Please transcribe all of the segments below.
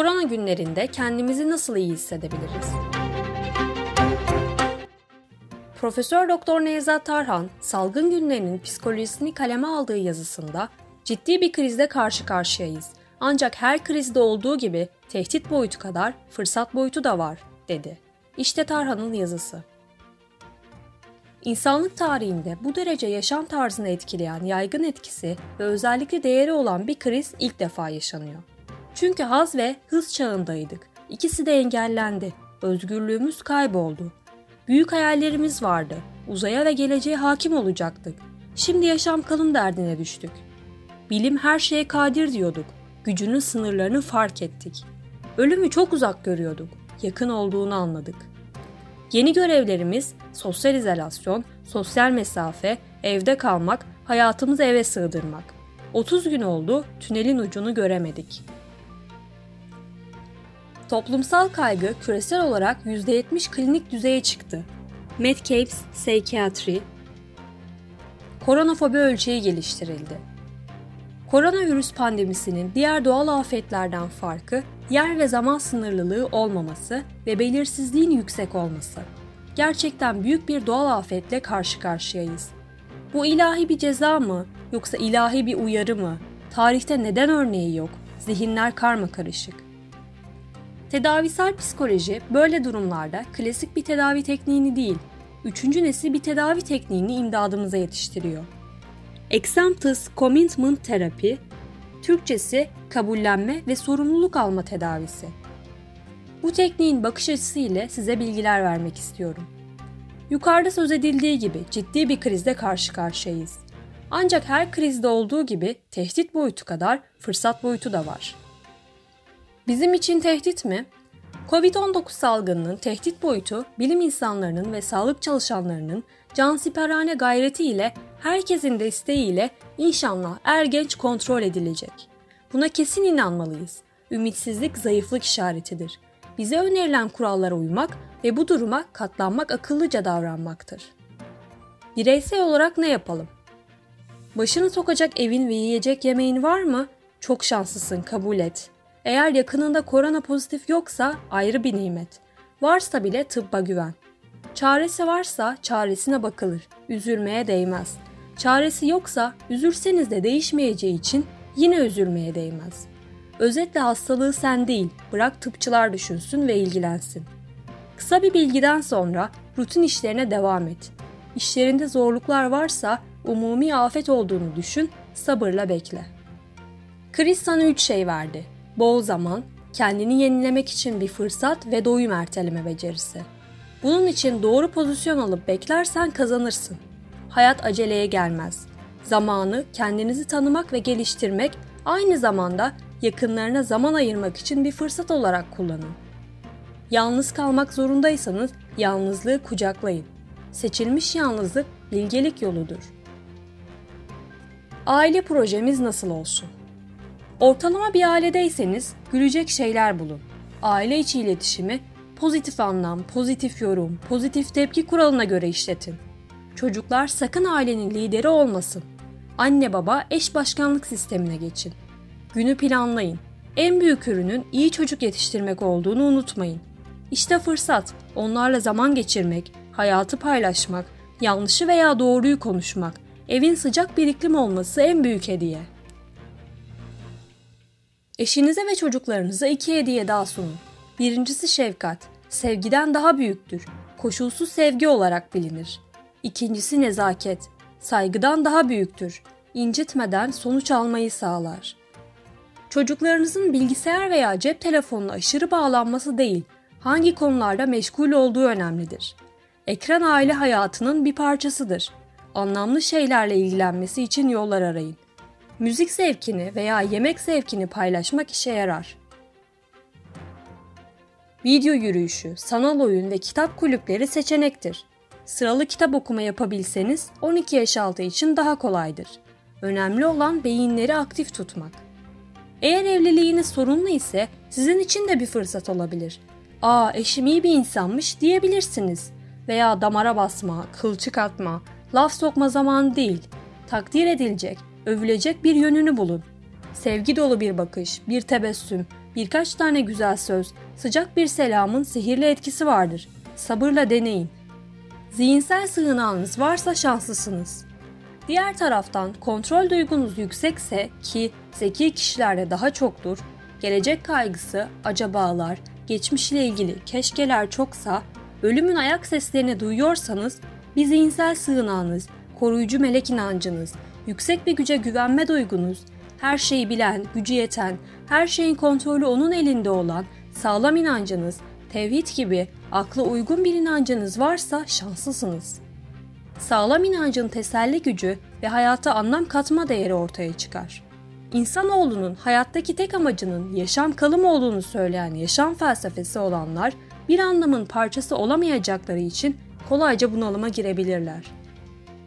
Korona günlerinde kendimizi nasıl iyi hissedebiliriz? Profesör Doktor Nevzat Tarhan, salgın günlerinin psikolojisini kaleme aldığı yazısında ciddi bir krizle karşı karşıyayız. Ancak her krizde olduğu gibi tehdit boyutu kadar fırsat boyutu da var, dedi. İşte Tarhan'ın yazısı. İnsanlık tarihinde bu derece yaşam tarzını etkileyen yaygın etkisi ve özellikle değeri olan bir kriz ilk defa yaşanıyor. Çünkü haz ve hız çağındaydık. İkisi de engellendi. Özgürlüğümüz kayboldu. Büyük hayallerimiz vardı. Uzaya ve geleceğe hakim olacaktık. Şimdi yaşam kalın derdine düştük. Bilim her şeye kadir diyorduk. Gücünün sınırlarını fark ettik. Ölümü çok uzak görüyorduk. Yakın olduğunu anladık. Yeni görevlerimiz sosyal izolasyon, sosyal mesafe, evde kalmak, hayatımızı eve sığdırmak. 30 gün oldu, tünelin ucunu göremedik. Toplumsal kaygı küresel olarak %70 klinik düzeye çıktı. Medcapes Psychiatry Koronafobi ölçeği geliştirildi. Koronavirüs pandemisinin diğer doğal afetlerden farkı yer ve zaman sınırlılığı olmaması ve belirsizliğin yüksek olması. Gerçekten büyük bir doğal afetle karşı karşıyayız. Bu ilahi bir ceza mı yoksa ilahi bir uyarı mı? Tarihte neden örneği yok? Zihinler karma karışık. Tedavisel psikoloji böyle durumlarda klasik bir tedavi tekniğini değil, üçüncü nesil bir tedavi tekniğini imdadımıza yetiştiriyor. Acceptance Commitment Terapi, Türkçesi kabullenme ve sorumluluk alma tedavisi. Bu tekniğin bakış açısı ile size bilgiler vermek istiyorum. Yukarıda söz edildiği gibi ciddi bir krizle karşı karşıyayız. Ancak her krizde olduğu gibi tehdit boyutu kadar fırsat boyutu da var. Bizim için tehdit mi? Covid-19 salgınının tehdit boyutu bilim insanlarının ve sağlık çalışanlarının cansiperhane gayreti ile herkesin desteğiyle inşallah er genç kontrol edilecek. Buna kesin inanmalıyız. Ümitsizlik zayıflık işaretidir. Bize önerilen kurallara uymak ve bu duruma katlanmak akıllıca davranmaktır. Bireysel olarak ne yapalım? Başını sokacak evin ve yiyecek yemeğin var mı? Çok şanslısın kabul et. Eğer yakınında korona pozitif yoksa ayrı bir nimet. Varsa bile tıbba güven. Çaresi varsa çaresine bakılır. Üzülmeye değmez. Çaresi yoksa üzülseniz de değişmeyeceği için yine üzülmeye değmez. Özetle hastalığı sen değil, bırak tıpçılar düşünsün ve ilgilensin. Kısa bir bilgiden sonra rutin işlerine devam et. İşlerinde zorluklar varsa umumi afet olduğunu düşün, sabırla bekle. Kriz sana üç şey verdi. Bol zaman, kendini yenilemek için bir fırsat ve doyum erteleme becerisi. Bunun için doğru pozisyon alıp beklersen kazanırsın. Hayat aceleye gelmez. Zamanı kendinizi tanımak ve geliştirmek aynı zamanda yakınlarına zaman ayırmak için bir fırsat olarak kullanın. Yalnız kalmak zorundaysanız yalnızlığı kucaklayın. Seçilmiş yalnızlık bilgelik yoludur. Aile projemiz nasıl olsun? Ortalama bir ailedeyseniz gülecek şeyler bulun. Aile içi iletişimi pozitif anlam, pozitif yorum, pozitif tepki kuralına göre işletin. Çocuklar sakın ailenin lideri olmasın. Anne baba eş başkanlık sistemine geçin. Günü planlayın. En büyük ürünün iyi çocuk yetiştirmek olduğunu unutmayın. İşte fırsat. Onlarla zaman geçirmek, hayatı paylaşmak, yanlışı veya doğruyu konuşmak, evin sıcak bir iklim olması en büyük hediye. Eşinize ve çocuklarınıza iki hediye daha sunun. Birincisi şefkat. Sevgiden daha büyüktür. Koşulsuz sevgi olarak bilinir. İkincisi nezaket. Saygıdan daha büyüktür. İncitmeden sonuç almayı sağlar. Çocuklarınızın bilgisayar veya cep telefonuna aşırı bağlanması değil, hangi konularda meşgul olduğu önemlidir. Ekran aile hayatının bir parçasıdır. Anlamlı şeylerle ilgilenmesi için yollar arayın. Müzik zevkini veya yemek zevkini paylaşmak işe yarar. Video yürüyüşü, sanal oyun ve kitap kulüpleri seçenektir. Sıralı kitap okuma yapabilseniz 12 yaş altı için daha kolaydır. Önemli olan beyinleri aktif tutmak. Eğer evliliğiniz sorunlu ise sizin için de bir fırsat olabilir. Aa eşim iyi bir insanmış diyebilirsiniz. Veya damara basma, kılçık atma, laf sokma zamanı değil. Takdir edilecek, övülecek bir yönünü bulun. Sevgi dolu bir bakış, bir tebessüm, birkaç tane güzel söz, sıcak bir selamın sihirli etkisi vardır. Sabırla deneyin. Zihinsel sığınağınız varsa şanslısınız. Diğer taraftan kontrol duygunuz yüksekse ki zeki kişilerde daha çoktur, gelecek kaygısı, acabalar, geçmişle ilgili keşkeler çoksa, ölümün ayak seslerini duyuyorsanız bir zihinsel sığınağınız, koruyucu melek inancınız, yüksek bir güce güvenme duygunuz, her şeyi bilen, gücü yeten, her şeyin kontrolü onun elinde olan sağlam inancınız, tevhid gibi akla uygun bir inancınız varsa şanslısınız. Sağlam inancın teselli gücü ve hayata anlam katma değeri ortaya çıkar. İnsanoğlunun hayattaki tek amacının yaşam kalım olduğunu söyleyen yaşam felsefesi olanlar bir anlamın parçası olamayacakları için kolayca bunalıma girebilirler.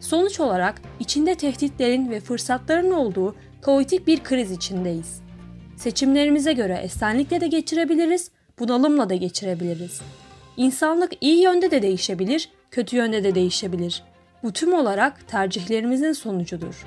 Sonuç olarak içinde tehditlerin ve fırsatların olduğu kaotik bir kriz içindeyiz. Seçimlerimize göre esenlikle de geçirebiliriz, bunalımla da geçirebiliriz. İnsanlık iyi yönde de değişebilir, kötü yönde de değişebilir. Bu tüm olarak tercihlerimizin sonucudur.